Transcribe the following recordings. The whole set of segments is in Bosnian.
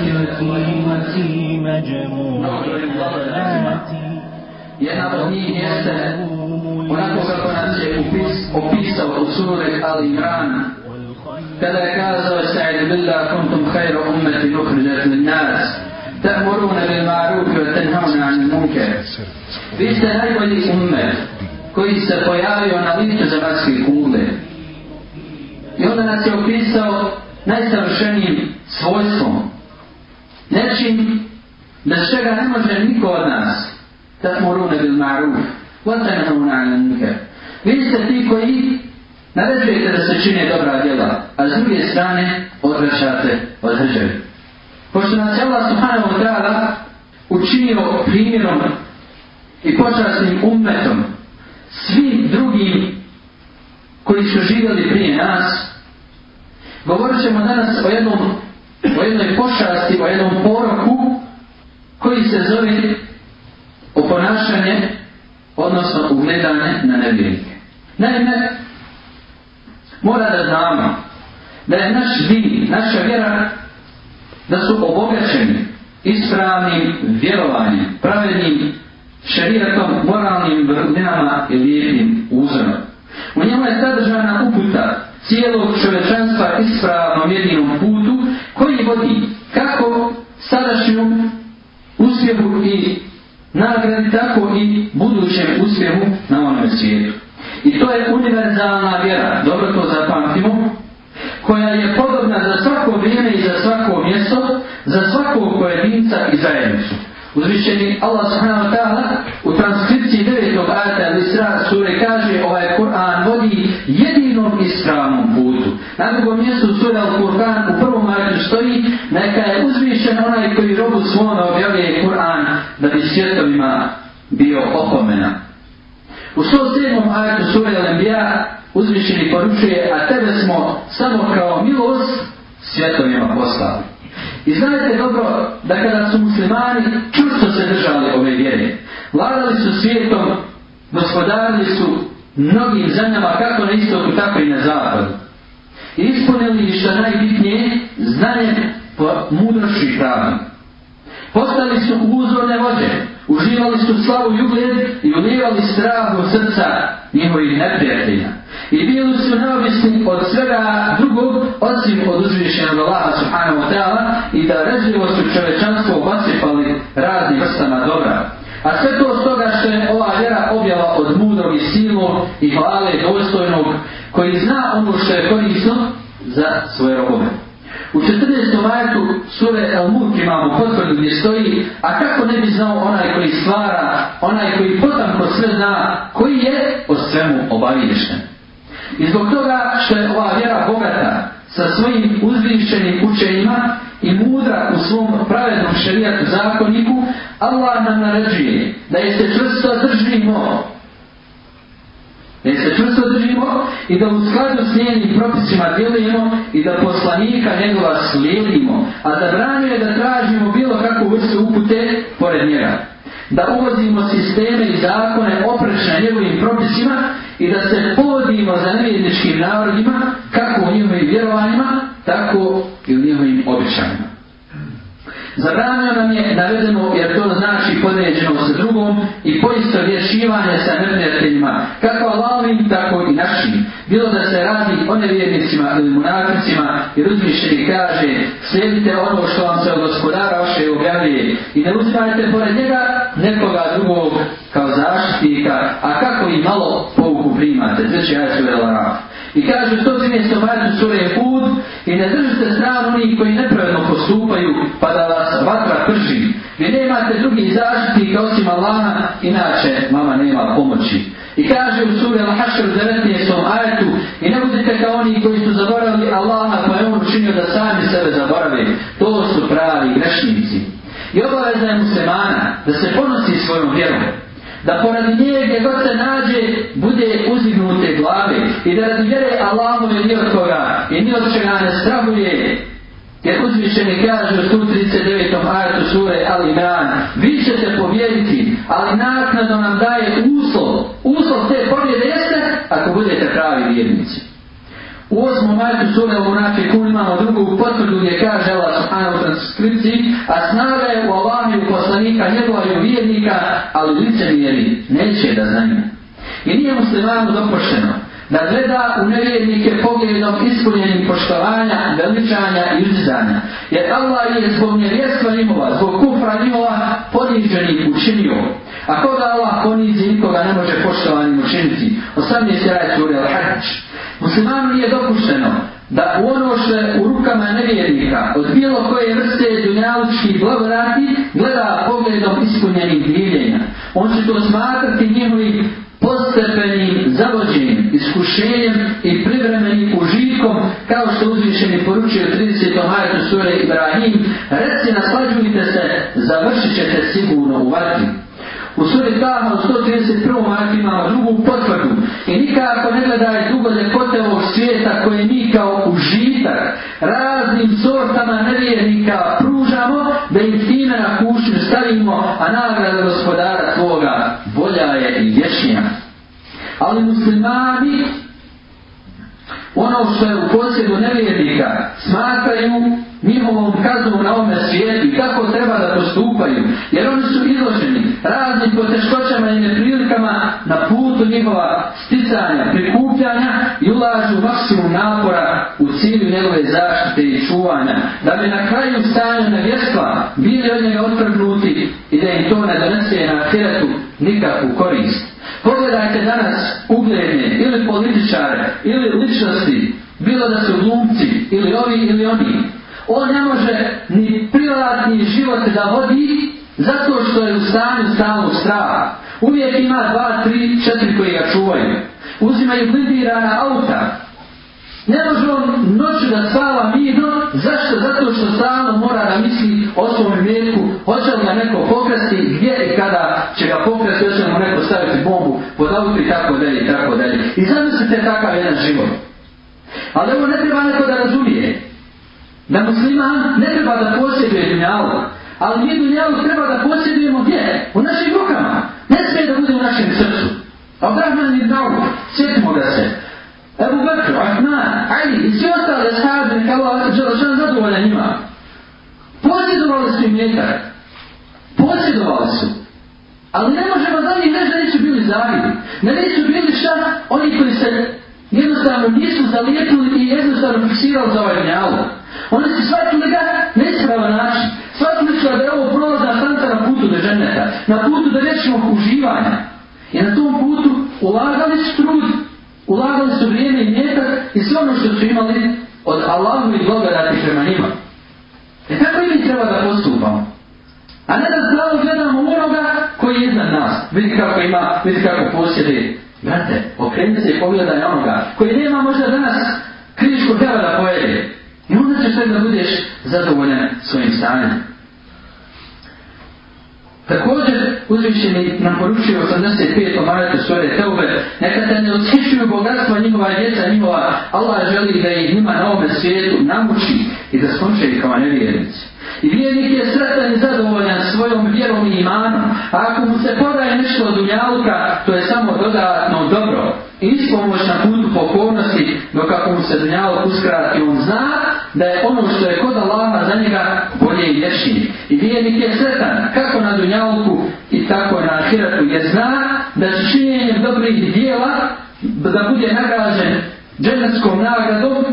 onako kako nas je upis, opisao u suri Ali Imran kada je kazao Sa'id Billah kuntum khayru ummeti nukhrijat min nas ta'muruna bil ma'ruf wa tenhauna an muke vi ste najbolji ummet koji se pojavio na licu zemarske kule i onda nas je opisao najsavršenijim svojstvom nečim da čega ne može niko od nas da morune bil ma'ruf wa tanahuna 'ala al-munkar vi ste ti koji naređujete da se čine dobra djela a s druge strane odvraćate od hrđevi pošto nas je Allah subhanahu wa ta'ala učinio primjerom i počasnim umetom svim drugim koji su živjeli prije nas govorit ćemo danas o jednom o jednoj pošasti, o jednom poroku koji se zove oponašanje, odnosno ugledanje na nevjernike. Naime, mora da znamo da je naš din, naša vjera, da su obogaćeni ispravnim vjerovanjem, pravednim šarijatom, moralnim vrdinama i lijepim uzorom. U njemu je sadržana uputa cijelog čovečanstva ispravnom jedinom putu koji vodi kako sadašnjom uspjehu i nagradi tako i budućem uspjehu na onome svijetu. I to je univerzalna vjera, dobro to zapamtimo, koja je podobna za svako vrijeme i za svako mjesto, za svakog pojedinca i zajednicu. Uzvišćeni Allah subhanahu wa ta'ala u ima bio opomena. U 107. ajatu sura Al-Anbiya uzvišeni poručuje a tebe smo samo kao milost svjetovima poslali. I znajte dobro da kada su muslimani čusto se držali ove vjere, vladali su svijetom, gospodarili su mnogim zemljama kako na istoku tako i na zapadu. I ispunili što najbitnije znanje po mudrošu i pravom. Postali su uzorne vođe, Uživali su slavu i ugled i ulivali strah u srca njihovih neprijatelja. I bili su neovisni od svega drugog, osim od uzvišenog Allaha subhanahu wa ta'ala i da razljivo su čovečanstvo obasipali raznim vrstama dobra. A sve to s toga što je ova vjera objava od mudrog i silnog i hvale dostojnog koji zna ono što je korisno za svoje robove. U 14. majetu sure El Mulk imamo potvrdu gdje stoji, a kako ne bi znao onaj koji stvara, onaj koji potanko sve zna, koji je o svemu obavilišen. I zbog toga što je ova vjera bogata sa svojim uzvišenim učenjima i mudra u svom pravednom šerijatu zakoniku, Allah nam naređuje da je se čvrsto držimo Ne se čvrsto držimo i da u skladu s njenim propisima djelujemo i da poslanika njegova slijedimo, a da ranije da tražimo bilo kako vrste upute pored njega. Da uvozimo sisteme i zakone oprečne njegovim propisima i da se povodimo za nevjedničkim narodima, kako u njima i vjerovanjima, tako i u Zabranio nam je da vedemo jer to znači podređeno sa drugom i poisto rješivanje sa neprijateljima, kako Allahovim, tako i našim. Bilo da se radi o nevjernicima ili monarkicima i uzvišeni kaže slijedite ono što vam se od gospodara vaše objavlje i ne uzimajte pored njega nekoga drugog kao zaštitnika, a kako i malo pouku primate, sve će jesu I kaže to zimje se obajati u svoje put i ne držite stranu onih koji nepravedno postupaju pa da krži. Vi nemate drugih zaštitnika osim Allaha, inače vama nema pomoći. I kaže u suri Al-Hashr 19. ajetu I ne budite kao oni koji su zaboravili Allaha koje pa je on učinio da sami sebe zaborave. To su pravi grešnici. I obaveza je muslimana da se ponosi svojom vjerom. Da porad nje gdje god se nađe bude uzignute glave i da radi vjere Allahove ni od koga i ni od čega ne strahuje Jer uzvišeni kaže u 139. ajatu sure Ali Dan, vi ćete pobjediti, ali naknadno nam daje uslov, uslov te pobjede jeste ako budete pravi vjernici. U osmom majtu sure u Munafi Kun imamo drugu potvrdu gdje kaže Allah subhanahu transkripciji a snaga je u Allahi u poslanika njegova i u vjernika, ali lice mjeri neće da zanima. I nije muslimanu dopošteno da gleda u nevjernike pogledom ispunjenim poštovanja, veličanja i uzdanja. Jer Allah je zbog nevjerstva njimova, zbog kufra njimova, poniženi učinio. A ko da Allah ponizi nikoga ne može poštovanim učiniti? Osam je sjaj suri Al-Hajj. Muslimanu nije dopušteno da u ono što je u rukama nevjernika od bilo koje vrste dunjalučkih blagodati gleda pogledom ispunjenih divljenja. On će to smatrati njimovi postepenim zavođenim iskušenjem i privremenim užitkom, kao što uzvišeni poručuje 30. hajatu sure Ibrahim, reci naslađujte se, završit ćete sigurno u vatri. U suri Taha u 131. hajatu imamo drugu potvrdu i nikako ne gledaj dugo ljepote ovog svijeta koje mi kao užitak raznim sortama nevjernika pružamo da im time na kušnju stavimo, a nagrada gospodara tvoga bolja je i vješnja ali muslimani ono što je u posljedu nevjernika smatraju njihovom kaznom na ovome svijetu i kako treba da postupaju jer oni su izloženi raznim poteškoćama i neprilikama na putu njihova sticanja, prikupljanja i ulažu maksimum napora u cilju njegove zaštite i čuvanja da bi na kraju stanja na vjerstva bili od njega otvrgnuti i da im to ne donese na hiratu nikakvu korist Pogledajte danas ugledne ili političare ili ličnosti, bilo da su glumci ili ovi ili oni. On ne može ni privatni život da vodi zato što je u stanju stalno strava. Uvijek ima dva, tri, četiri koji ga čuvaju. Uzimaju blindirana auta, Ne može on noću da spava mirno, zašto? Zato što stalno mora da misli o svom mjetku, hoće li ga neko pokrasti, gdje i kada će ga pokrasti, hoće li mu neko staviti bombu, podavuti i tako dalje i tako dalje. I zamislite takav jedan život. Ali ovo ne treba neko da razumije. Da musliman ne treba da posjeduje dunjalu. Ali mi dunjalu treba da posjedujemo gdje? U našim rukama. Ne smije da bude u našem srcu. Abrahman i Dauk, sjetimo ga se. Ebu Bekru, Ahmad, Ali i sve ostale sahabe neka Allah Đelešan zadovolja njima. Posjedovali su im ljetak. Posjedovali su. Ali ne možemo da njih reći da nisu bili zavidi. Da nisu bili šta oni koji se jednostavno nisu zalijetili i jednostavno fiksirali za ovaj njavu. Oni su shvatili ga nespravo način. Shvatili su da je ovo prolazna stanca na putu do ženeta. Na putu do vječnog uživanja. I na tom putu ulagali su trud ulagali su vrijeme i mjetak i sve ono što su imali od Allahu i blagodati prema njima. E tako i mi treba da postupamo. A ne da zdravo gledamo onoga koji je iznad nas. Vidi kako ima, vidi kako posjede. Brate, okrenite se i pogledaj onoga koji nema možda danas krišku teba da pojede. I onda ćeš da budeš zadovoljan svojim stanjem. Također, uzvišeni nam poručuje 85. marata svoje teube, neka te ne osjećuju bogatstva njihova djeca, njihova, Allah želi da ih njima na ovome svijetu namuči i da skonče ih kao nevjernici. I vjernik je sretan i zadovoljan svojom vjerom i imanom, a ako mu se podaje nešto od unjavka, to je samo dodatno dobro. I ispomoć na putu pokovnosti, dok ako mu se unjavok uskrati, on zna da je ono što je kod Allaha za njega bolje i ljepši. I vijenik je sretan kako na dunjavku i tako na ahiratu je zna da će činjenjem dobrih dijela da bude nagrađen dženeckom nagradom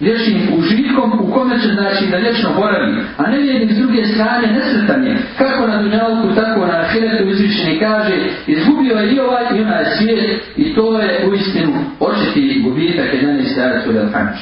vješnim užitkom u kome će znači da vječno boravi, a ne vjerni s druge strane nesretan je, kako na dunjalku, tako na ahiretu izvišeni kaže, izgubio je i ovaj i onaj svijet i to je u istinu očiti gubitak jedan Ali Sulel Hanč.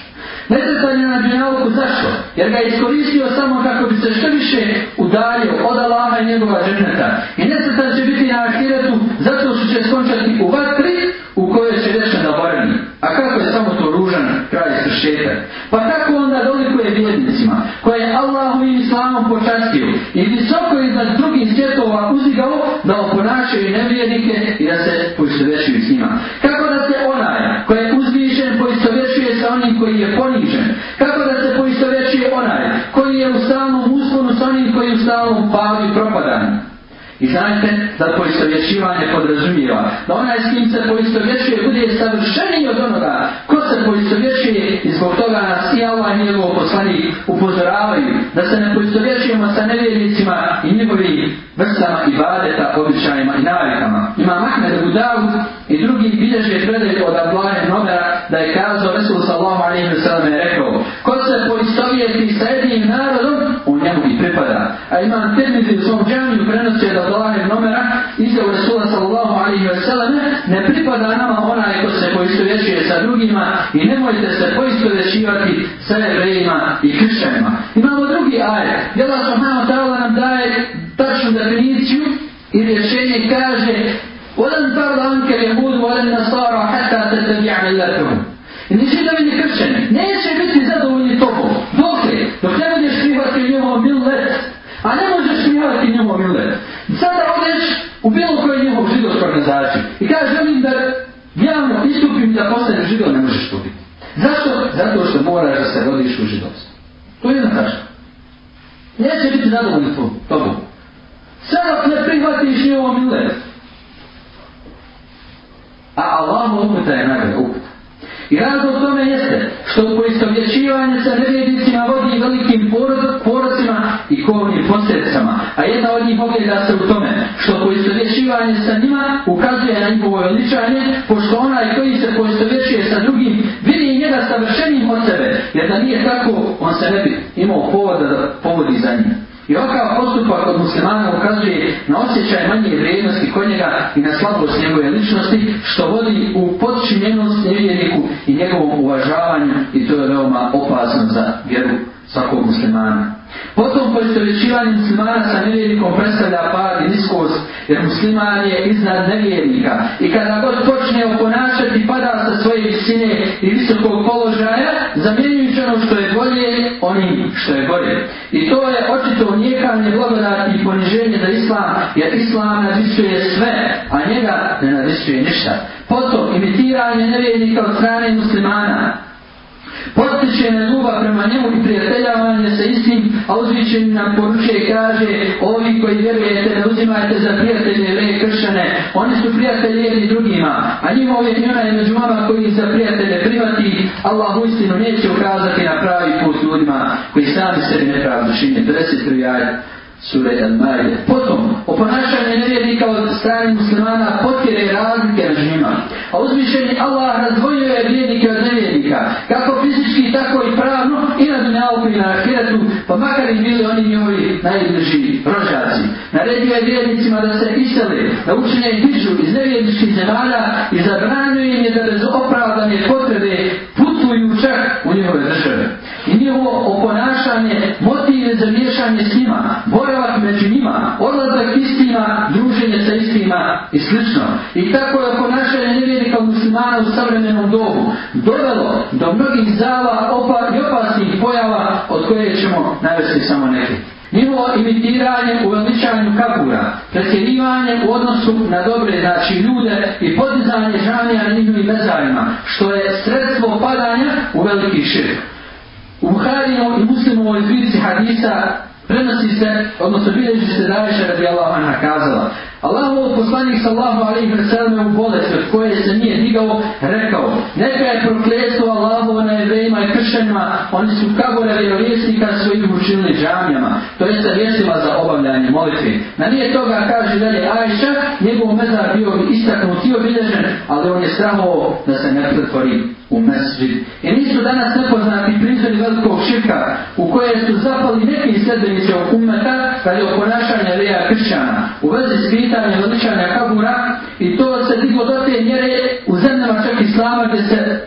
Nesretan je na dunjavku zašto? Jer ga je iskoristio samo kako bi se što više udalio od Allaha i njegova žerneta. I nesretan će biti na ahiretu zato što će skončati u vatri u kojoj će rečen da varni. A kako je samo to ružan kraj sršeta? Pa tako onda doliko je vjednicima koje je Allahu i Islamom počastio i visoko iznad drugih svjetova uzigao da oponašaju nevjednike i da se poistovećuju s njima. Kako da u stalnom usponu s onim koji u stalnom palu i propadanju. I znate da poistovješivanje podrazumijeva da onaj s kim se poistovješuje bude savršeniji od onoga ko se poistovješuje i zbog toga nas i Allah i njegov poslani upozoravaju da se ne poistovješujemo sa nevjernicima i njegovim vrstama i badeta, običajima i navikama. Ima Mahmed Abu Dawud i drugi bilježe predaj od Ablaje Nomera da je kazao Resul sallahu alaihi wa sallam je rekao ko se poistovješuje biti sa jednim narodom, on njemu i pripada. A imam tebnici u svom džanju prenosio je da Allah je nomera iza u Resula sallallahu alaihi wa sallam ne pripada nama onaj ko se poisto vješuje sa drugima i nemojte se poisto vješivati sa jevrejima i kršćanima. Imamo drugi ajet. Jela Subhanahu ta'ala nam daje tačnu definiciju i rješenje kaže ولن ترضى عنك اليهود ولا النصارى حتى تتبع ملتهم. إن جدنا njihov ulet. I sada odeš u bilo kojoj njihov židovskoj organizaciji i kažeš želim da javno istupim da postaneš židov, ne možeš stupiti. Zašto? Zato što moraš da se rodiš u židovstvu. To je jedna tačka. Neće biti zadovoljni tvoj, tobom. Sada ne prihvatiš njihovo milet. A Allah mu upita je nagrada upita. I razlog tome jeste što poistovječivanje sa nevijek a jedna od njih ogleda se u tome što poistovjećivanje sa njima ukazuje na njihovo veličanje pošto onaj koji se poistovjećuje sa drugim vidi i njega savršenim od sebe jer da nije tako on se ne bi imao povoda da povodi za njim I ovakav postupak od muslimana ukazuje na osjećaj manje vrijednosti kod njega i na slabost njegove ličnosti što vodi u podčinjenost nevjerniku i njegovom uvažavanju i to je veoma opasno za vjeru svakog muslimana. Potom poistovećivanje muslimana sa nevjernikom predstavlja pad i niskost, jer musliman je iznad nevjernika. I kada god počne oponašati, pada sa svoje visine i visokog položaja, zamjenjujući ono što je bolje, onim što je gore. I to je očito unijekanje blagodati i poniženje za islam, jer islam nadisuje sve, a njega ne nadisuje ništa. Potom imitiranje nevjernika od strane muslimana, Postičene ljubav prema njemu i prijateljavanje sa istim, a uzvićen nam poručuje i kaže, ovi koji vjerujete ne uzimajte za prijatelje vre kršane, oni su prijatelji jedni drugima, a njimov je njona je među vama koji za prijatelje privati, Allah u istinu neće ukazati na pravi put ljudima koji sami sebi nepravdu čini. 51 sure Al-Maide. Potom, oponašanje nevjednika od strane muslimana potjere razlike na žima. A uzmišljeni Allah razdvojio je vjednike od nevjednika, kako fizički, tako i pravno, i na dunjavku i na ahiretu, pa makar im bili oni njovi najdrži rođaci. Naredio je vjednicima da se isele, da učenje im dižu iz nevjedničkih zemalja i zabranio im je da bez opravdanje potrebe putuju čak u njihove države i njegovo oponašanje motive za miješanje s njima, boravak među njima, odlazak istima, druženje sa istima i sl. I tako je oponašanje nevjenika muslimana u savremenom dobu dovelo do mnogih zala opa i opasnih pojava od koje ćemo navesti samo neke. Njihovo imitiranje u veličanju kapura, pretjerivanje u odnosu na dobre znači ljude i podizanje žanija na njihovim mezarima, što je sredstvo padanja u veliki širk. U Buharinu i muslimu u izbirici hadisa prenosi se, odnosno bilježi se da više radi Allah kazala. Allah ovog poslanik sallahu alaihi wa sallam je u bolesti od koje se nije digao, rekao neka je prokletstvo Allahova na jevrejima i kršenima, oni su kagore vjerovjesnika svojim učinili džamijama, to jeste vjesima za obavljanje molitve. Na nije toga kaže da je Ajša, njegov mezar bio bi istaknut i obilježen, ali on je strahovo da se ne pretvori u mesvid. I nisu danas nepoznati prizori velikog širka u koje su zapali neki sredbenice u umetan, praksa i oponašanja leja kršćana u vezi s pitanjem odličanja kabura i to se diglo do te mjere u zemljama čak islama gdje se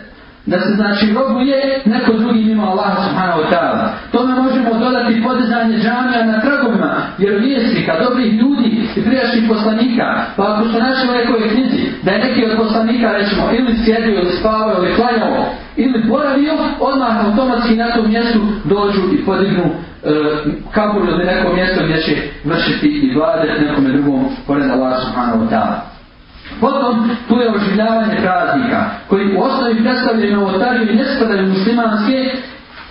da se znači robuje neko drugi mimo Allaha subhanahu wa ta'ala. Tome možemo dodati podizanje džamija na tragovima vjerovijesnika, dobrih ljudi i prijašnjih poslanika. Pa ako su našli u nekoj knjizi da je neki od poslanika rečemo ili sjedio ili spavio ili klanjao, ili poravio, odmah automatski na tom mjestu dođu i podignu e, kabur ili neko mjesto gdje će vršiti i vlade nekom drugom pored Allah subhanahu wa ta'ala. Potom tu je oživljavanje praznika koji u osnovi predstavljaju novotariju i ne spadaju muslimanske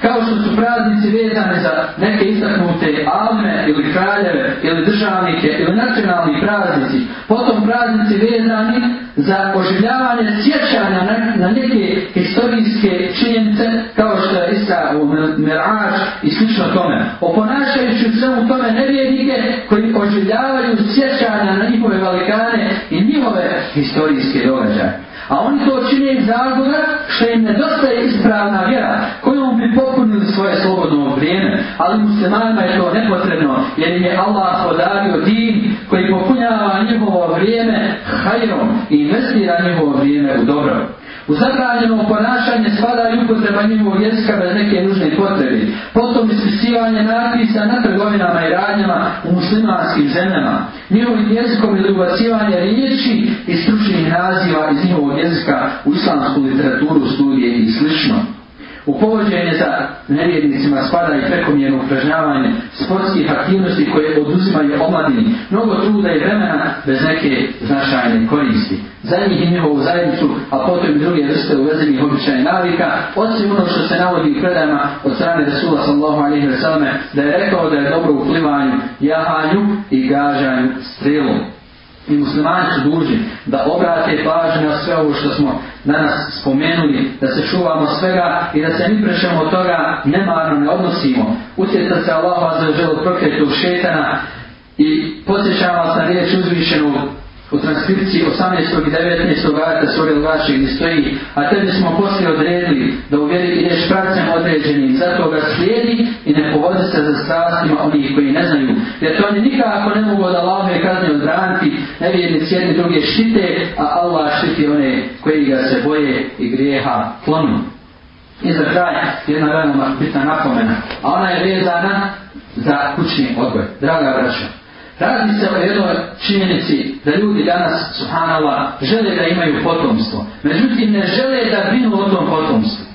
kao što su praznici vezane za neke istaknute alme ili kraljeve ili državnike ili nacionalni praznici. Potom praznici vezani za oživljavanje sjećanja na, na neke historijske činjenice kao što je Isra u Mirač i slično tome. Oponašajući sve u tome nevjednike koji oživljavaju sjećanja na njihove velikane i njihove historijske događaje. A oni to čine iz razloga što im nedostaje ispravna vjera kojom bi popunili svoje slobodno vrijeme. Ali muslimanima je to nepotrebno jer im je Allah podario din koji popunjava njihovo vrijeme hajrom i investira njihovo vrijeme u dobro. U zabranjeno ponašanje spada i upotreba njegovog jezika bez neke nužne potrebe. Potom ispisivanje natpisa na trgovinama i radnjama u muslimanskim zemljama. Njegovim jezikom je ubacivanje riječi i stručnih naziva iz njegovog jezika u islamsku literaturu, studije i slično. U povođenje za nevjednicima spada i prekomjerno upražnjavanje sportskih aktivnosti koje oduzimaju omladini. Mnogo truda i vremena bez neke značajne koristi. Za njih i njihovu zajednicu, a potom i druge vrste uvezenih običaja navika, osim ono što se navodi u predajama od strane Resula sallahu alaihi wa sallame, da je rekao da je dobro uplivanju jahanju i gažanju strelom i muslimani su dužni da obrate pažnje na sve ovo što smo danas spomenuli, da se čuvamo svega i da se mi prešemo od toga nemarno ne odnosimo. Utjeta se Allah za želu prokretu šetana i posjećava sa riječ uzvišenog U transkripciji 18. i 19. ajata sura Al-Vaši gdje stoji A tebi smo poslije odredili da u vjeri ideš pracem određenim, zato ga slijedi i ne povozi se za strastima onih koji ne znaju. Jer to oni nikako ne mogu od Allahove kazne odbraniti, ne vjerni jedni druge štite, a Allah štiti one koji ga se boje i grijeha klonu. I za kraj jedna veoma bitna napomena, a ona je vezana za kućni odgoj. Draga braća, Radi se o jednoj činjenici da ljudi danas, subhanallah, žele da imaju potomstvo. Međutim, ne žele da brinu o tom potomstvu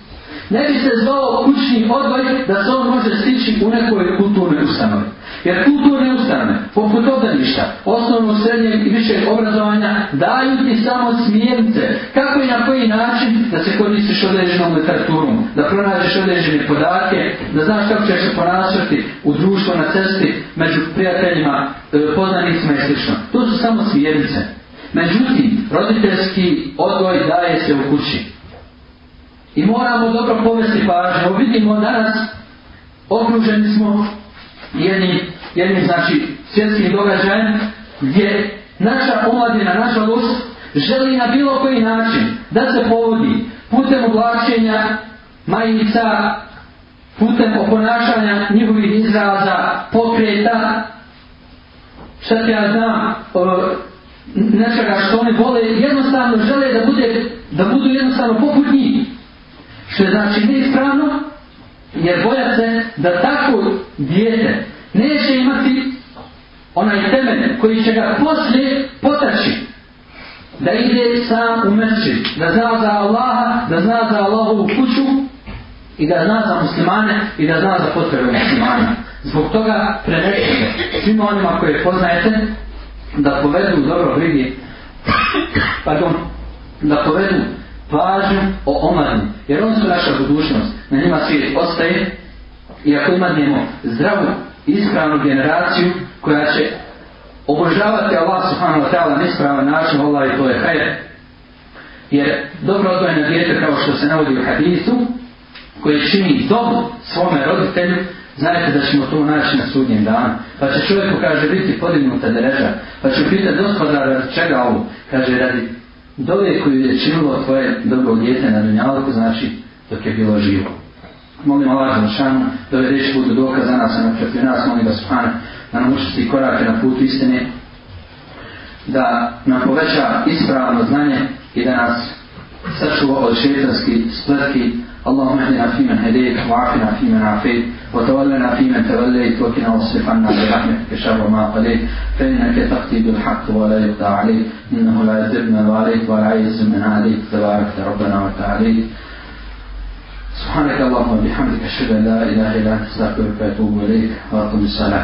ne bi se zvao kućni odgoj da se on može stići u nekoj kulturnoj ustanovi. Jer kulturne ustanove, poput odaništa, osnovno, srednje i više obrazovanja, daju ti samo smijence. Kako i na koji način da se koristiš određenom literaturom, da pronađeš određene podatke, da znaš kako ćeš se ponašati u društvu na cesti među prijateljima, e, poznanicima i slično. To su samo smijence. Međutim, roditeljski odgoj daje se u kući. I moramo dobro povesti pažnju. Vidimo danas, okruženi smo jednim, jednim znači, svjetskim događajem gdje naša omladina, naša lus, želi na bilo koji način da se povodi putem oblačenja majica, putem oponašanja njihovih izraza, pokreta, šta ti ja znam, nečega što oni vole, jednostavno žele da, bude, da budu jednostavno poput njih što je znači neispravno, jer boja se da tako dijete neće imati onaj temelj koji će ga poslije potaći da ide sam u mrči, da zna za Allaha, da zna za Allahovu kuću i da zna za muslimane i da zna za potrebe muslimana. Zbog toga prenešite svima onima koje poznajete da povedu dobro brigi, pardon, da povedu pažnju o omladini, jer on su naša budućnost, na njima svijet ostaje, i ako imadnemo zdravu, ispravnu generaciju koja će obožavati Allah subhanahu wa ta'ala na ispravan način, Allah i to je hajr. Jer dobro odvojeno djete, kao što se navodi u hadisu, koji čini dobu svome roditelju, znajte da ćemo to naći na sudnjem danu. Pa će čovjeku, kaže, biti podignuta dereža, pa će pitati gospodara čega ovo, kaže, radi Dole koju je činilo tvoje drugo djete na dunjalku, znači dok je bilo živo. Molim Allah za šanu da ove reči budu dokaz za nas, a nam nas, molim vas Pana, da nam učesti korake na putu istine, da nam poveća ispravno znanje i da nas sačuva od šetanskih spletki, اللهم اهدنا فيمن هديت وعافنا فيمن عافيت وتولنا فيمن توليت وكنا واصرف عنا برحمتك شر ما قضيت فانك تقضي بالحق ولا يقضى عليك انه لا يذل من عليك ولا يعز من عليك تبارك ربنا وتعالى سبحانك اللهم وبحمدك اشهد ان لا اله الا انت استغفرك واتوب اليك واقم الصلاه